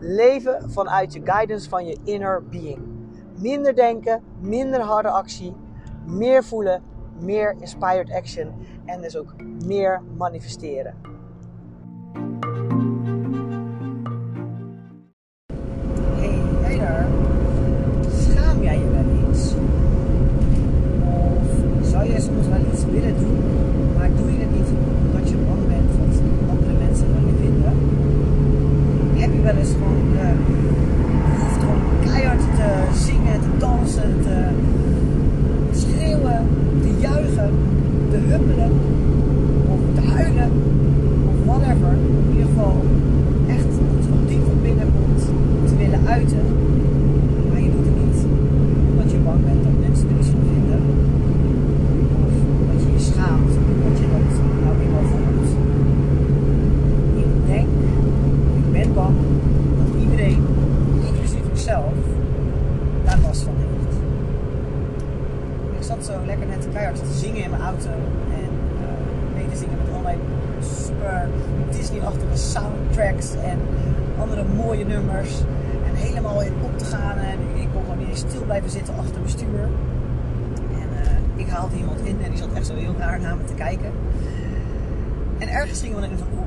Leven vanuit je guidance van je inner being. Minder denken, minder harde actie, meer voelen, meer inspired action en dus ook meer manifesteren. Hey, jij daar? Schaam jij je wel eens? Of zou jij soms wel iets willen doen, maar doe je het niet omdat je bang bent wat andere mensen van je vinden? Heb je wel eens gewoon uh, behoefte om keihard te zingen, te dansen, te schreeuwen, te juichen, te huppelen of te huilen of whatever. In ieder geval echt iets wat diep van binnen komt te willen uiten. Maar je doet het niet omdat je bang bent dat mensen er iets van vinden. Of omdat je je schaamt omdat je dat nou eenmaal voelt. Ik denk, ik ben bang dat iedereen, inclusief mezelf, daar last van heeft ik zat zo lekker net keihard te zingen in mijn auto. En uh, mee te zingen met allerlei super Disney-achtige soundtracks en andere mooie nummers. En helemaal in op te gaan. En ik kon gewoon niet stil blijven zitten achter mijn stuur. En uh, ik haalde iemand in en die zat echt zo heel raar naar me te kijken. En ergens gingen we dan in van, oeh,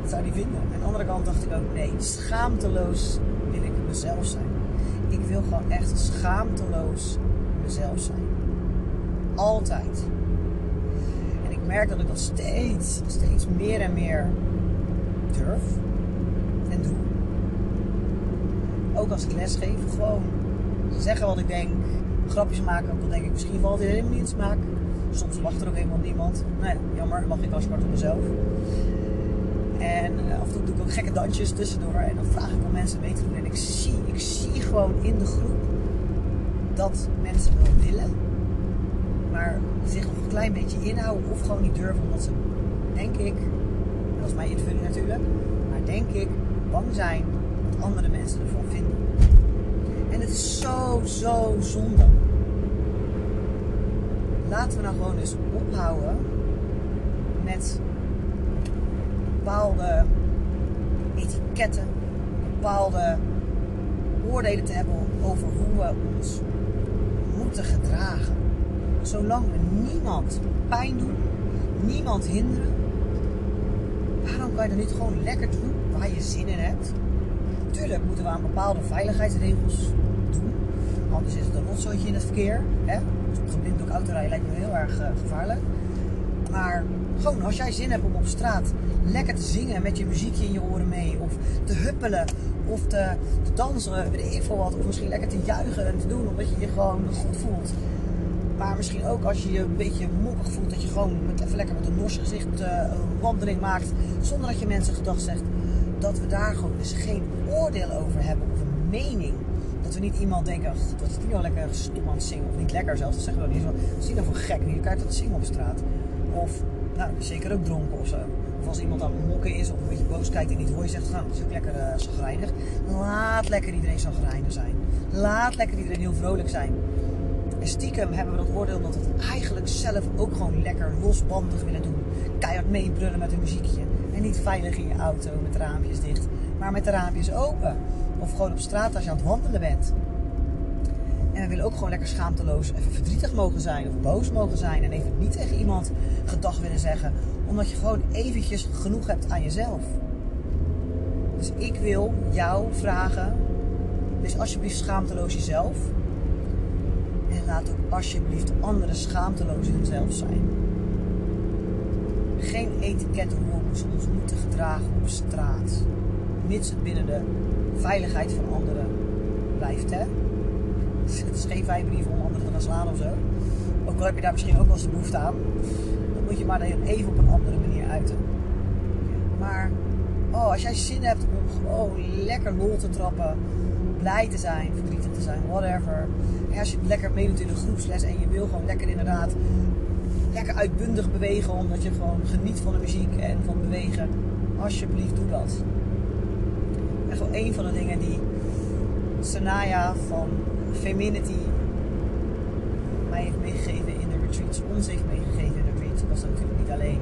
wat zou die vinden? En aan de andere kant dacht ik ook, nee, schaamteloos wil ik mezelf zijn. Ik wil gewoon echt schaamteloos mezelf zijn altijd. En ik merk dat ik dat steeds, steeds meer en meer durf en doe. Ook als ik les geef, gewoon zeggen wat ik denk, grapjes maken, ook denk ik misschien valt het helemaal niet in smaak. Soms wacht er ook helemaal niemand. Nou ja, jammer, dan mag ik als zwart op mezelf. En uh, af en toe doe ik ook gekke dansjes tussendoor. En dan vraag ik om mensen mee te doen. En ik zie, ik zie gewoon in de groep dat mensen wel willen maar zich nog een klein beetje inhouden of gewoon niet durven, omdat ze, denk ik, dat is mijn invulling natuurlijk, maar denk ik, bang zijn andere mensen ervan vinden. En het is zo, zo zonde. Laten we nou gewoon eens ophouden met bepaalde etiketten, bepaalde oordelen te hebben over hoe we ons moeten gedragen zolang we niemand pijn doen, niemand hinderen, waarom kan je dan niet gewoon lekker doen waar je zin in hebt? Tuurlijk moeten we aan bepaalde veiligheidsregels doen, anders is het een rotzooitje in het verkeer. Hè? Dus blind ook autorijden lijkt me heel erg uh, gevaarlijk. Maar gewoon als jij zin hebt om op straat lekker te zingen met je muziekje in je oren mee, of te huppelen, of te, dansen, weet ik wat, of misschien lekker te juichen en te doen omdat je je gewoon goed voelt maar misschien ook als je je een beetje mokkig voelt, dat je gewoon met, even lekker met een nors gezicht uh, een wandeling maakt. Zonder dat je mensen gedag zegt. Dat we daar gewoon dus geen oordeel over hebben of een mening. Dat we niet iemand denken, dat is die wel lekker stom aan het zingen. Of niet lekker zelfs, dat zeggen we niet. Wat is die nou voor gek? Je kijkt dat zingen op straat. Of, nou, zeker ook dronken of zo. Of als iemand aan het mokken is of een beetje boos kijkt en niet hoor je zegt, nou, dat is ook lekker uh. Laat lekker iedereen zagrijnig zijn. Laat lekker iedereen heel vrolijk zijn. En stiekem hebben we dat oordeel dat we het eigenlijk zelf ook gewoon lekker losbandig willen doen. Keihard meebrullen met een muziekje. Niet veilig in je auto met de raampjes dicht, maar met de raampjes open. Of gewoon op straat als je aan het wandelen bent. En we willen ook gewoon lekker schaamteloos even verdrietig mogen zijn of boos mogen zijn. En even niet tegen iemand gedag willen zeggen. Omdat je gewoon eventjes genoeg hebt aan jezelf. Dus ik wil jou vragen. Dus alsjeblieft schaamteloos jezelf. En laat ook alsjeblieft anderen schaamteloos hunzelf zijn. Geen etiketten hoe we ons moeten gedragen op straat. Mits het binnen de veiligheid van anderen blijft. Hè? Geen vijfbrief om anderen te gaan slaan of zo. Ook al heb je daar misschien ook wel eens de behoefte aan. Dan moet je maar even op een andere manier uiten. Maar oh, als jij zin hebt om gewoon lekker lol te trappen blij te zijn, verdrietig te zijn, whatever. En als je lekker meedoet in een groepsles en je wil gewoon lekker inderdaad lekker uitbundig bewegen, omdat je gewoon geniet van de muziek en van bewegen, alsjeblieft doe dat. Echt wel een van de dingen die Sanaya van Feminity mij heeft meegegeven in de retreats, ons heeft meegegeven in de retreats. Dat was natuurlijk niet alleen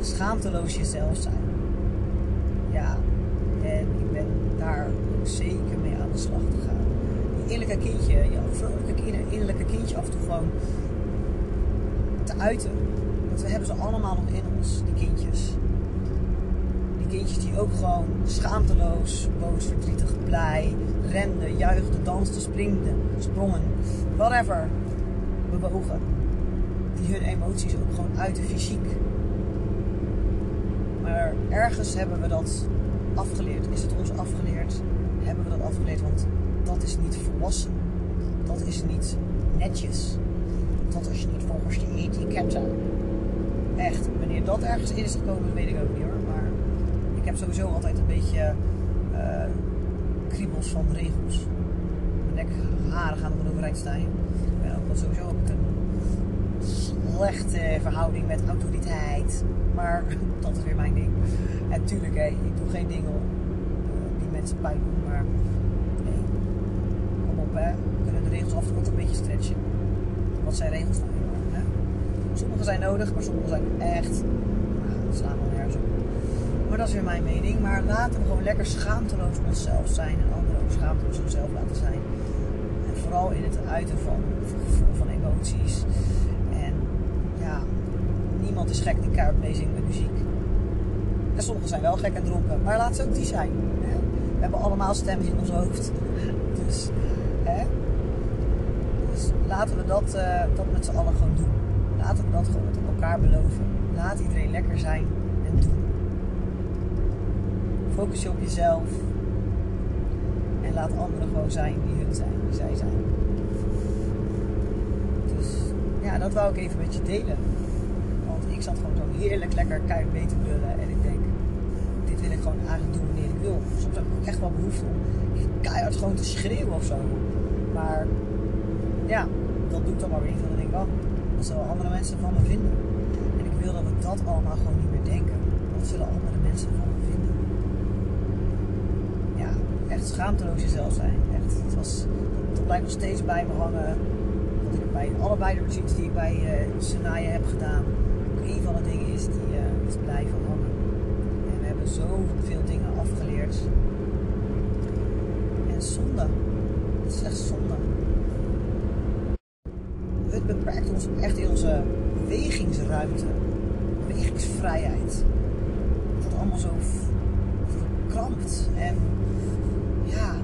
schaamteloos jezelf zijn. Ja, en ik ben daar ook zeker mee aan de slag te gaan. Die innerlijke kindje, je vrolijke innerlijke kindje af en toe gewoon te uiten. Want we hebben ze allemaal nog in ons, die kindjes. Die kindjes die ook gewoon schaamteloos, boos, verdrietig, blij, renden, juichten, dansten, springden, sprongen, whatever, bewogen. Die hun emoties ook gewoon uiten fysiek. Maar ergens hebben we dat afgeleerd. Is het ons afgeleerd? Hebben we dat afgeleerd? Want dat is niet volwassen. Dat is niet netjes. Dat is niet volgens de etiketten. Echt, wanneer dat ergens in is gekomen, weet ik ook niet hoor. Maar ik heb sowieso altijd een beetje uh, kriebels van regels. Mijn haren gaan er overeind staan. Ik ben ook sowieso ook een slechte verhouding met autoriteit. Maar dat is weer mijn ding. En tuurlijk, hé, ik doe geen dingen uh, die mensen pijn doen. Maar nee, kom op, hè. We kunnen de regels af en toe een beetje stretchen. Wat zijn regels nou? Hè? Sommige zijn nodig, maar sommige zijn echt. Nou, slaan we nergens op. Maar dat is weer mijn mening. Maar laten we gewoon lekker schaamteloos onszelf zijn en anderen ook schaamteloos onszelf laten zijn. En vooral in het uiten van gevoel van emoties. En ja, niemand is gek die keihard meezingt met muziek. En sommigen zijn wel gek en dronken, maar laat ze ook die zijn. We hebben allemaal stemmen in ons hoofd. Dus, hè? Dus laten we dat, uh, dat met z'n allen gewoon doen. Laten we dat gewoon met elkaar beloven. Laat iedereen lekker zijn en doen. Focus je op jezelf. En laat anderen gewoon zijn wie hun zijn, wie zij zijn. Dus ja, dat wou ik even met je delen. Want ik zat gewoon zo heerlijk lekker keihard mee te brullen. En ik denk, dit wil ik gewoon eigenlijk doen wanneer ik wil. Soms heb ik echt wel behoefte om keihard gewoon te schreeuwen of zo. Maar ja, dat doe ik dan maar weer. Dan denk ik, oh, wat zullen andere mensen van me vinden? En ik wil dat we dat allemaal gewoon niet meer denken. Wat zullen andere mensen van me vinden? Ja, echt schaamteloos jezelf zijn. Echt, het was, dat blijft nog steeds bij me hangen. Dat ik bij allebei de muziek die ik bij uh, heb gedaan, ook een van de dingen is die uh, is blijven hangen. En we hebben zoveel dingen afgeleerd. En zonde. Het is echt zonde het beperkt ons echt in onze bewegingsruimte, bewegingsvrijheid. Dat het allemaal zo verkrampt. En ja,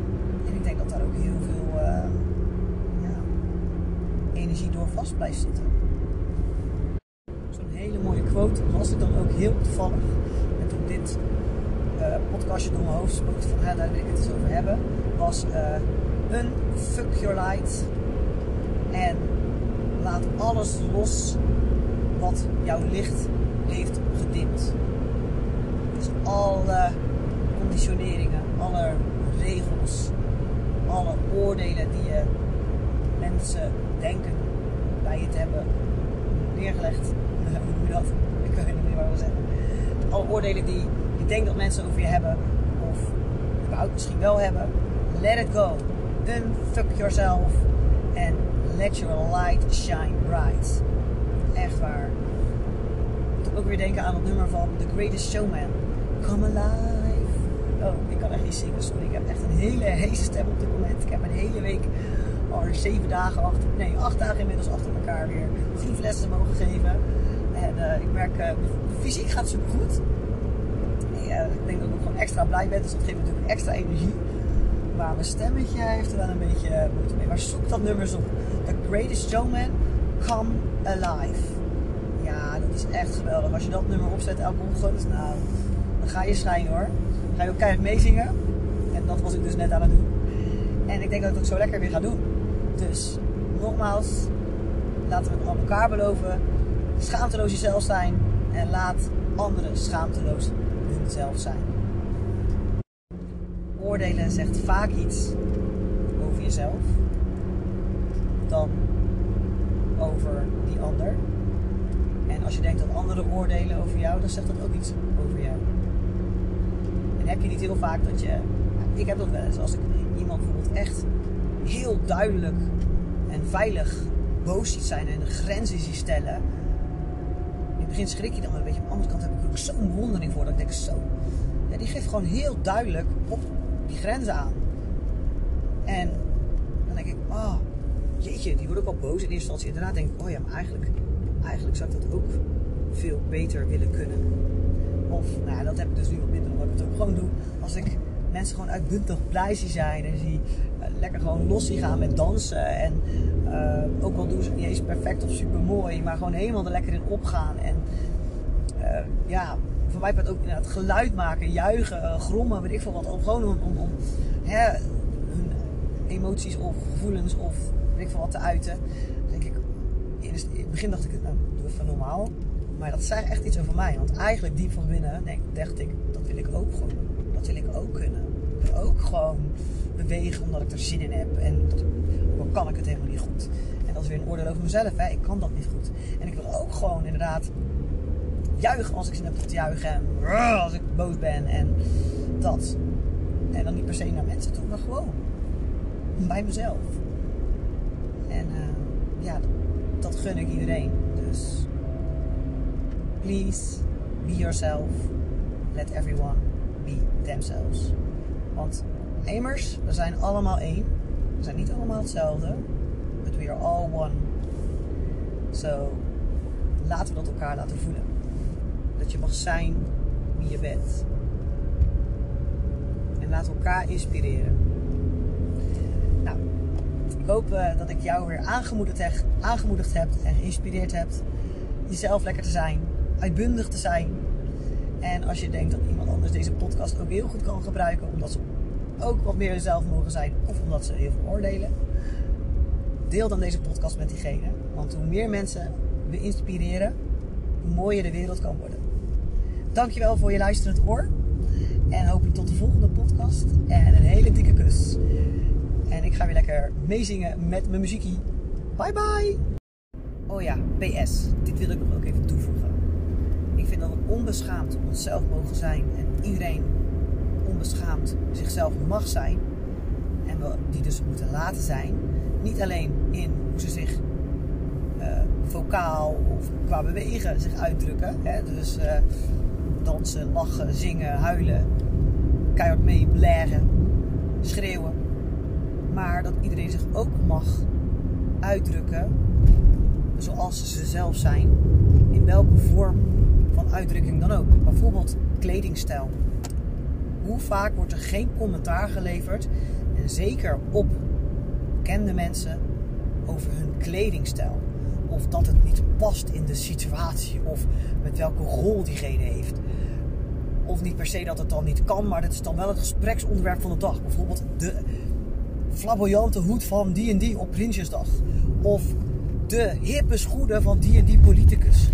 en ik denk dat daar ook heel veel uh, ja, energie door vast blijft zitten. Zo'n hele mooie quote was ik dan ook heel toevallig. En toen dit uh, podcastje door mijn hoofd spookte van hè, daar wil ik het eens over hebben, was uh, een fuck your light. En alles los wat jouw licht heeft gedimd. Dus alle conditioneringen, alle regels, alle oordelen die je mensen denken bij je te hebben neergelegd. Hoe dat? Ik weet niet meer wat we zeggen. Alle oordelen die je denkt dat mensen over je hebben, of überhaupt misschien wel hebben. Let it go. Unfuck yourself. En let your light shine bright. Echt waar. Ik moet ook weer denken aan het nummer van The Greatest Showman. Come alive. Oh, ik kan echt niet zingen, sorry. Ik heb echt een hele heese stem op dit moment. Ik heb een hele week al zeven dagen achter, nee, acht dagen inmiddels achter elkaar weer groeflessen mogen geven. En uh, ik merk, uh, fysiek gaat super goed. Uh, ik denk dat ik ook gewoon extra blij ben, dus dat geeft natuurlijk extra energie. Maar mijn stemmetje heeft er wel een beetje moeite mee. Maar zoek dat nummers op. The Greatest Showman, Come Alive. Ja, dat is echt geweldig. Als je dat nummer opzet elke ochtend, nou, dan ga je schijnen hoor. Dan ga je ook keihard meezingen. En dat was ik dus net aan het doen. En ik denk dat ik het zo lekker weer ga doen. Dus, nogmaals, laten we het aan elkaar beloven. Schaamteloos jezelf zijn. En laat anderen schaamteloos hunzelf zijn. oordelen zegt vaak iets over jezelf dan over die ander. En als je denkt dat anderen oordelen over jou, dan zegt dat ook iets over jou. En heb je niet heel vaak dat je. Ik heb dat wel eens als ik iemand bijvoorbeeld echt heel duidelijk en veilig boos ziet zijn en grenzen ziet stellen. In het begin schrik je dan, maar weet je, aan de andere kant heb ik er ook zo'n bewondering voor dat ik denk zo. Ja, die geeft gewoon heel duidelijk op die grenzen aan. En dan denk ik, oh, jeetje, die wordt ook al boos in eerste instantie. Daarna denk ik, oh ja, maar eigenlijk, eigenlijk zou ik dat ook veel beter willen kunnen. Of, nou ja, dat heb ik dus nu wat minder, omdat ik het ook gewoon doe. Als ik mensen gewoon uitbundig blij zie zijn en zie uh, lekker gewoon los gaan met dansen. En uh, ook al doen ze niet eens perfect of super mooi, maar gewoon helemaal er lekker in opgaan. En uh, ja, voor mij het ook inderdaad geluid maken, juichen, grommen, weet ik veel wat. Gewoon om, om, om hè, hun emoties of gevoelens of weet ik veel wat te uiten. Denk ik, in het begin dacht ik, nou, doe even normaal. Maar dat zei echt iets over mij. Want eigenlijk diep van binnen dacht ik, dat wil ik ook gewoon. Dat wil ik ook kunnen. Ik wil ook gewoon bewegen omdat ik er zin in heb. En dan kan ik het helemaal niet goed. En dat is weer een oordeel over mezelf. Hè. Ik kan dat niet goed. En ik wil ook gewoon inderdaad juichen als ik zin heb te juichen. En als ik boos ben. En dat. En dan niet per se naar mensen toe, maar gewoon bij mezelf. En uh, ja, dat gun ik iedereen. Dus please be yourself. Let everyone be themselves. Want immers, we zijn allemaal één. We zijn niet allemaal hetzelfde. But we are all one. So, laten we dat elkaar laten voelen. Dat je mag zijn wie je bent. En laat elkaar inspireren. Hoop dat ik jou weer aangemoedigd heb, aangemoedigd en geïnspireerd heb. Jezelf lekker te zijn uitbundig te zijn. En als je denkt dat iemand anders deze podcast ook heel goed kan gebruiken, omdat ze ook wat meer zelf mogen zijn, of omdat ze heel veel oordelen, deel dan deze podcast met diegene. Want hoe meer mensen we inspireren, hoe mooier de wereld kan worden. Dankjewel voor je luisterend oor. En hopelijk tot de volgende podcast. En een hele dikke kus. En ik ga weer lekker meezingen met mijn muziekie. Bye bye! Oh ja, PS. Dit wil ik nog ook even toevoegen. Ik vind dat we onbeschaamd onszelf mogen zijn en iedereen onbeschaamd zichzelf mag zijn. En die dus moeten laten zijn. Niet alleen in hoe ze zich uh, vocaal of qua bewegen zich uitdrukken. Hè? Dus dansen, lachen, zingen, huilen, keihard mee blaren, schreeuwen. Maar dat iedereen zich ook mag uitdrukken zoals ze zelf zijn. In welke vorm van uitdrukking dan ook. Bijvoorbeeld kledingstijl. Hoe vaak wordt er geen commentaar geleverd, en zeker op bekende mensen, over hun kledingstijl? Of dat het niet past in de situatie, of met welke rol diegene heeft. Of niet per se dat het dan niet kan, maar dat is dan wel het gespreksonderwerp van de dag. Bijvoorbeeld de flamboyante hoed van die en die op Prinsjesdag. Of de hippe schoenen van die en die politicus.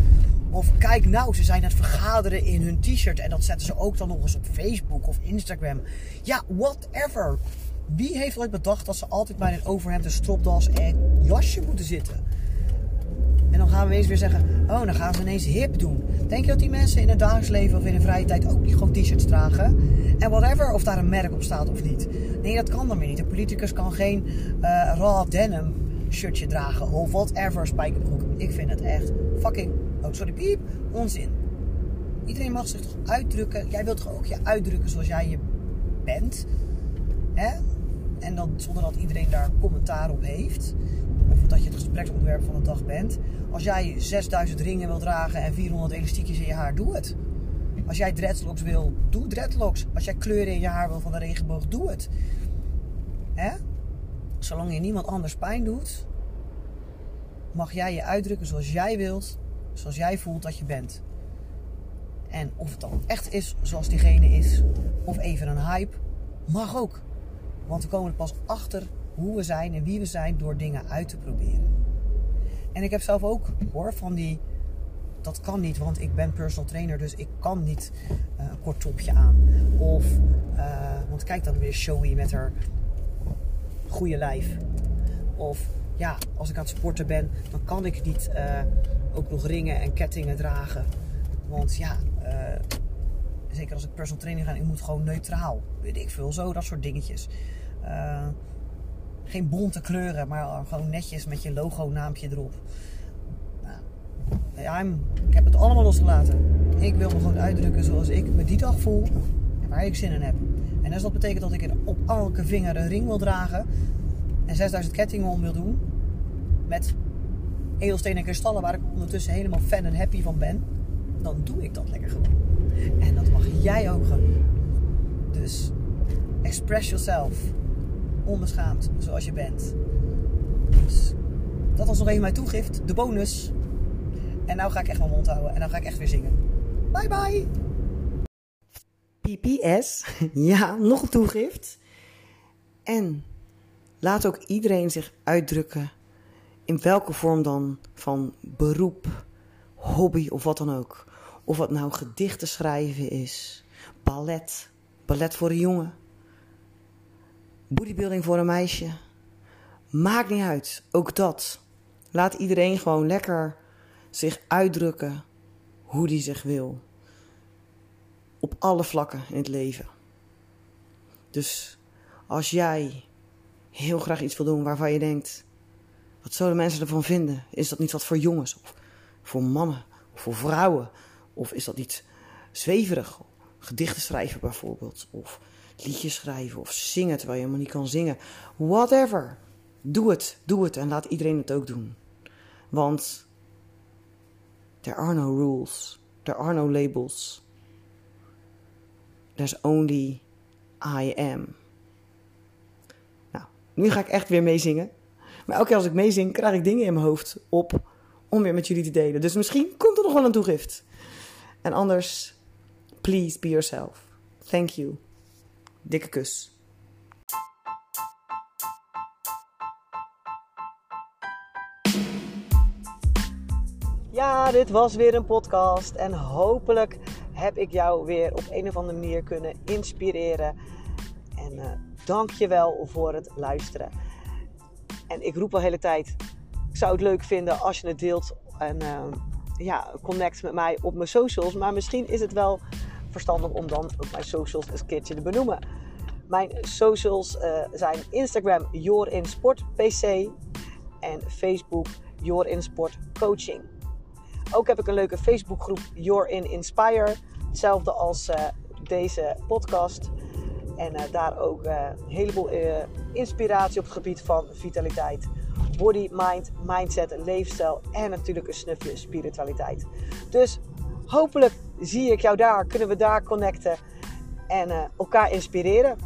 Of kijk nou, ze zijn aan het vergaderen in hun t-shirt. En dat zetten ze ook dan nog eens op Facebook of Instagram. Ja, whatever. Wie heeft ooit bedacht dat ze altijd bij een overhemd, een stropdas en jasje moeten zitten? En dan gaan we eens weer zeggen, oh, dan gaan ze ineens hip doen. Denk je dat die mensen in het dagelijks leven of in hun vrije tijd ook gewoon t-shirts dragen? En whatever, of daar een merk op staat of niet. Nee, dat kan dan weer niet. Een politicus kan geen uh, raw denim shirtje dragen of whatever, spijkerbroek. Ik vind het echt fucking, oh sorry piep, onzin. Iedereen mag zich toch uitdrukken. Jij wilt toch ook je uitdrukken zoals jij je bent. Hè? En dan zonder dat iedereen daar commentaar op heeft. Of dat je het gespreksonderwerp van de dag bent. Als jij 6000 ringen wil dragen en 400 elastiekjes in je haar, doe het. Als jij dreadlocks wil, doe dreadlocks. Als jij kleuren in je haar wil van de regenboog, doe het. Hè? Zolang je niemand anders pijn doet, mag jij je uitdrukken zoals jij wilt, zoals jij voelt dat je bent. En of het dan echt is zoals diegene is, of even een hype, mag ook. Want we komen er pas achter hoe we zijn en wie we zijn door dingen uit te proberen. En ik heb zelf ook hoor van die dat kan niet, want ik ben personal trainer, dus ik kan niet uh, een kort topje aan. Of, uh, want kijk dan weer showy met haar goede lijf. Of ja, als ik aan het sporten ben, dan kan ik niet uh, ook nog ringen en kettingen dragen. Want ja, zeker als ik personal training ga, ik moet gewoon neutraal. Weet ik veel, zo, dat soort dingetjes. Geen bonte kleuren, maar gewoon netjes met je logo-naampje erop. Ja, ik heb het allemaal losgelaten. Ik wil me gewoon uitdrukken zoals ik me die dag voel en waar ik zin in heb. En als dat betekent dat ik op elke vinger een ring wil dragen en 6000 kettingen om wil doen met edelstenen en kristallen waar ik ondertussen helemaal fan en happy van ben, dan doe ik dat lekker gewoon. En dat mag jij ook gaan doen. Dus express yourself. Onbeschaamd zoals je bent. Dus dat was nog even mijn toegift. De bonus. En nou ga ik echt mijn mond houden en dan ga ik echt weer zingen. Bye bye! PPS, ja, nog een toegift. En laat ook iedereen zich uitdrukken in welke vorm dan van beroep, hobby of wat dan ook. Of wat nou gedichten schrijven is, ballet, ballet voor een jongen, bodybuilding voor een meisje. Maakt niet uit, ook dat. Laat iedereen gewoon lekker zich uitdrukken hoe die zich wil. Op alle vlakken in het leven. Dus als jij heel graag iets wil doen waarvan je denkt: wat zullen mensen ervan vinden? Is dat niet wat voor jongens of voor mannen of voor vrouwen? Of is dat niet zweverig? Gedichten schrijven bijvoorbeeld, of liedjes schrijven of zingen terwijl je helemaal niet kan zingen. Whatever. Doe het, doe het en laat iedereen het ook doen. Want There are no rules. There are no labels. There's only I am. Nou, nu ga ik echt weer meezingen. Maar elke keer als ik meezing, krijg ik dingen in mijn hoofd op om weer met jullie te delen. Dus misschien komt er nog wel een toegift. En anders, please be yourself. Thank you. Dikke kus. Ja, dit was weer een podcast en hopelijk heb ik jou weer op een of andere manier kunnen inspireren. En uh, dank je wel voor het luisteren. En ik roep al de hele tijd, ik zou het leuk vinden als je het deelt en uh, ja, connect met mij op mijn socials. Maar misschien is het wel verstandig om dan ook mijn socials een keertje te benoemen. Mijn socials uh, zijn Instagram JorinSportPC en Facebook JorinSportCoaching. Coaching. Ook heb ik een leuke Facebookgroep You're in Inspire. Hetzelfde als uh, deze podcast. En uh, daar ook een heleboel inspiratie op het gebied van vitaliteit. Body, mind, mindset, leefstijl en natuurlijk een snufje spiritualiteit. Dus hopelijk zie ik jou daar, kunnen we daar connecten en elkaar inspireren.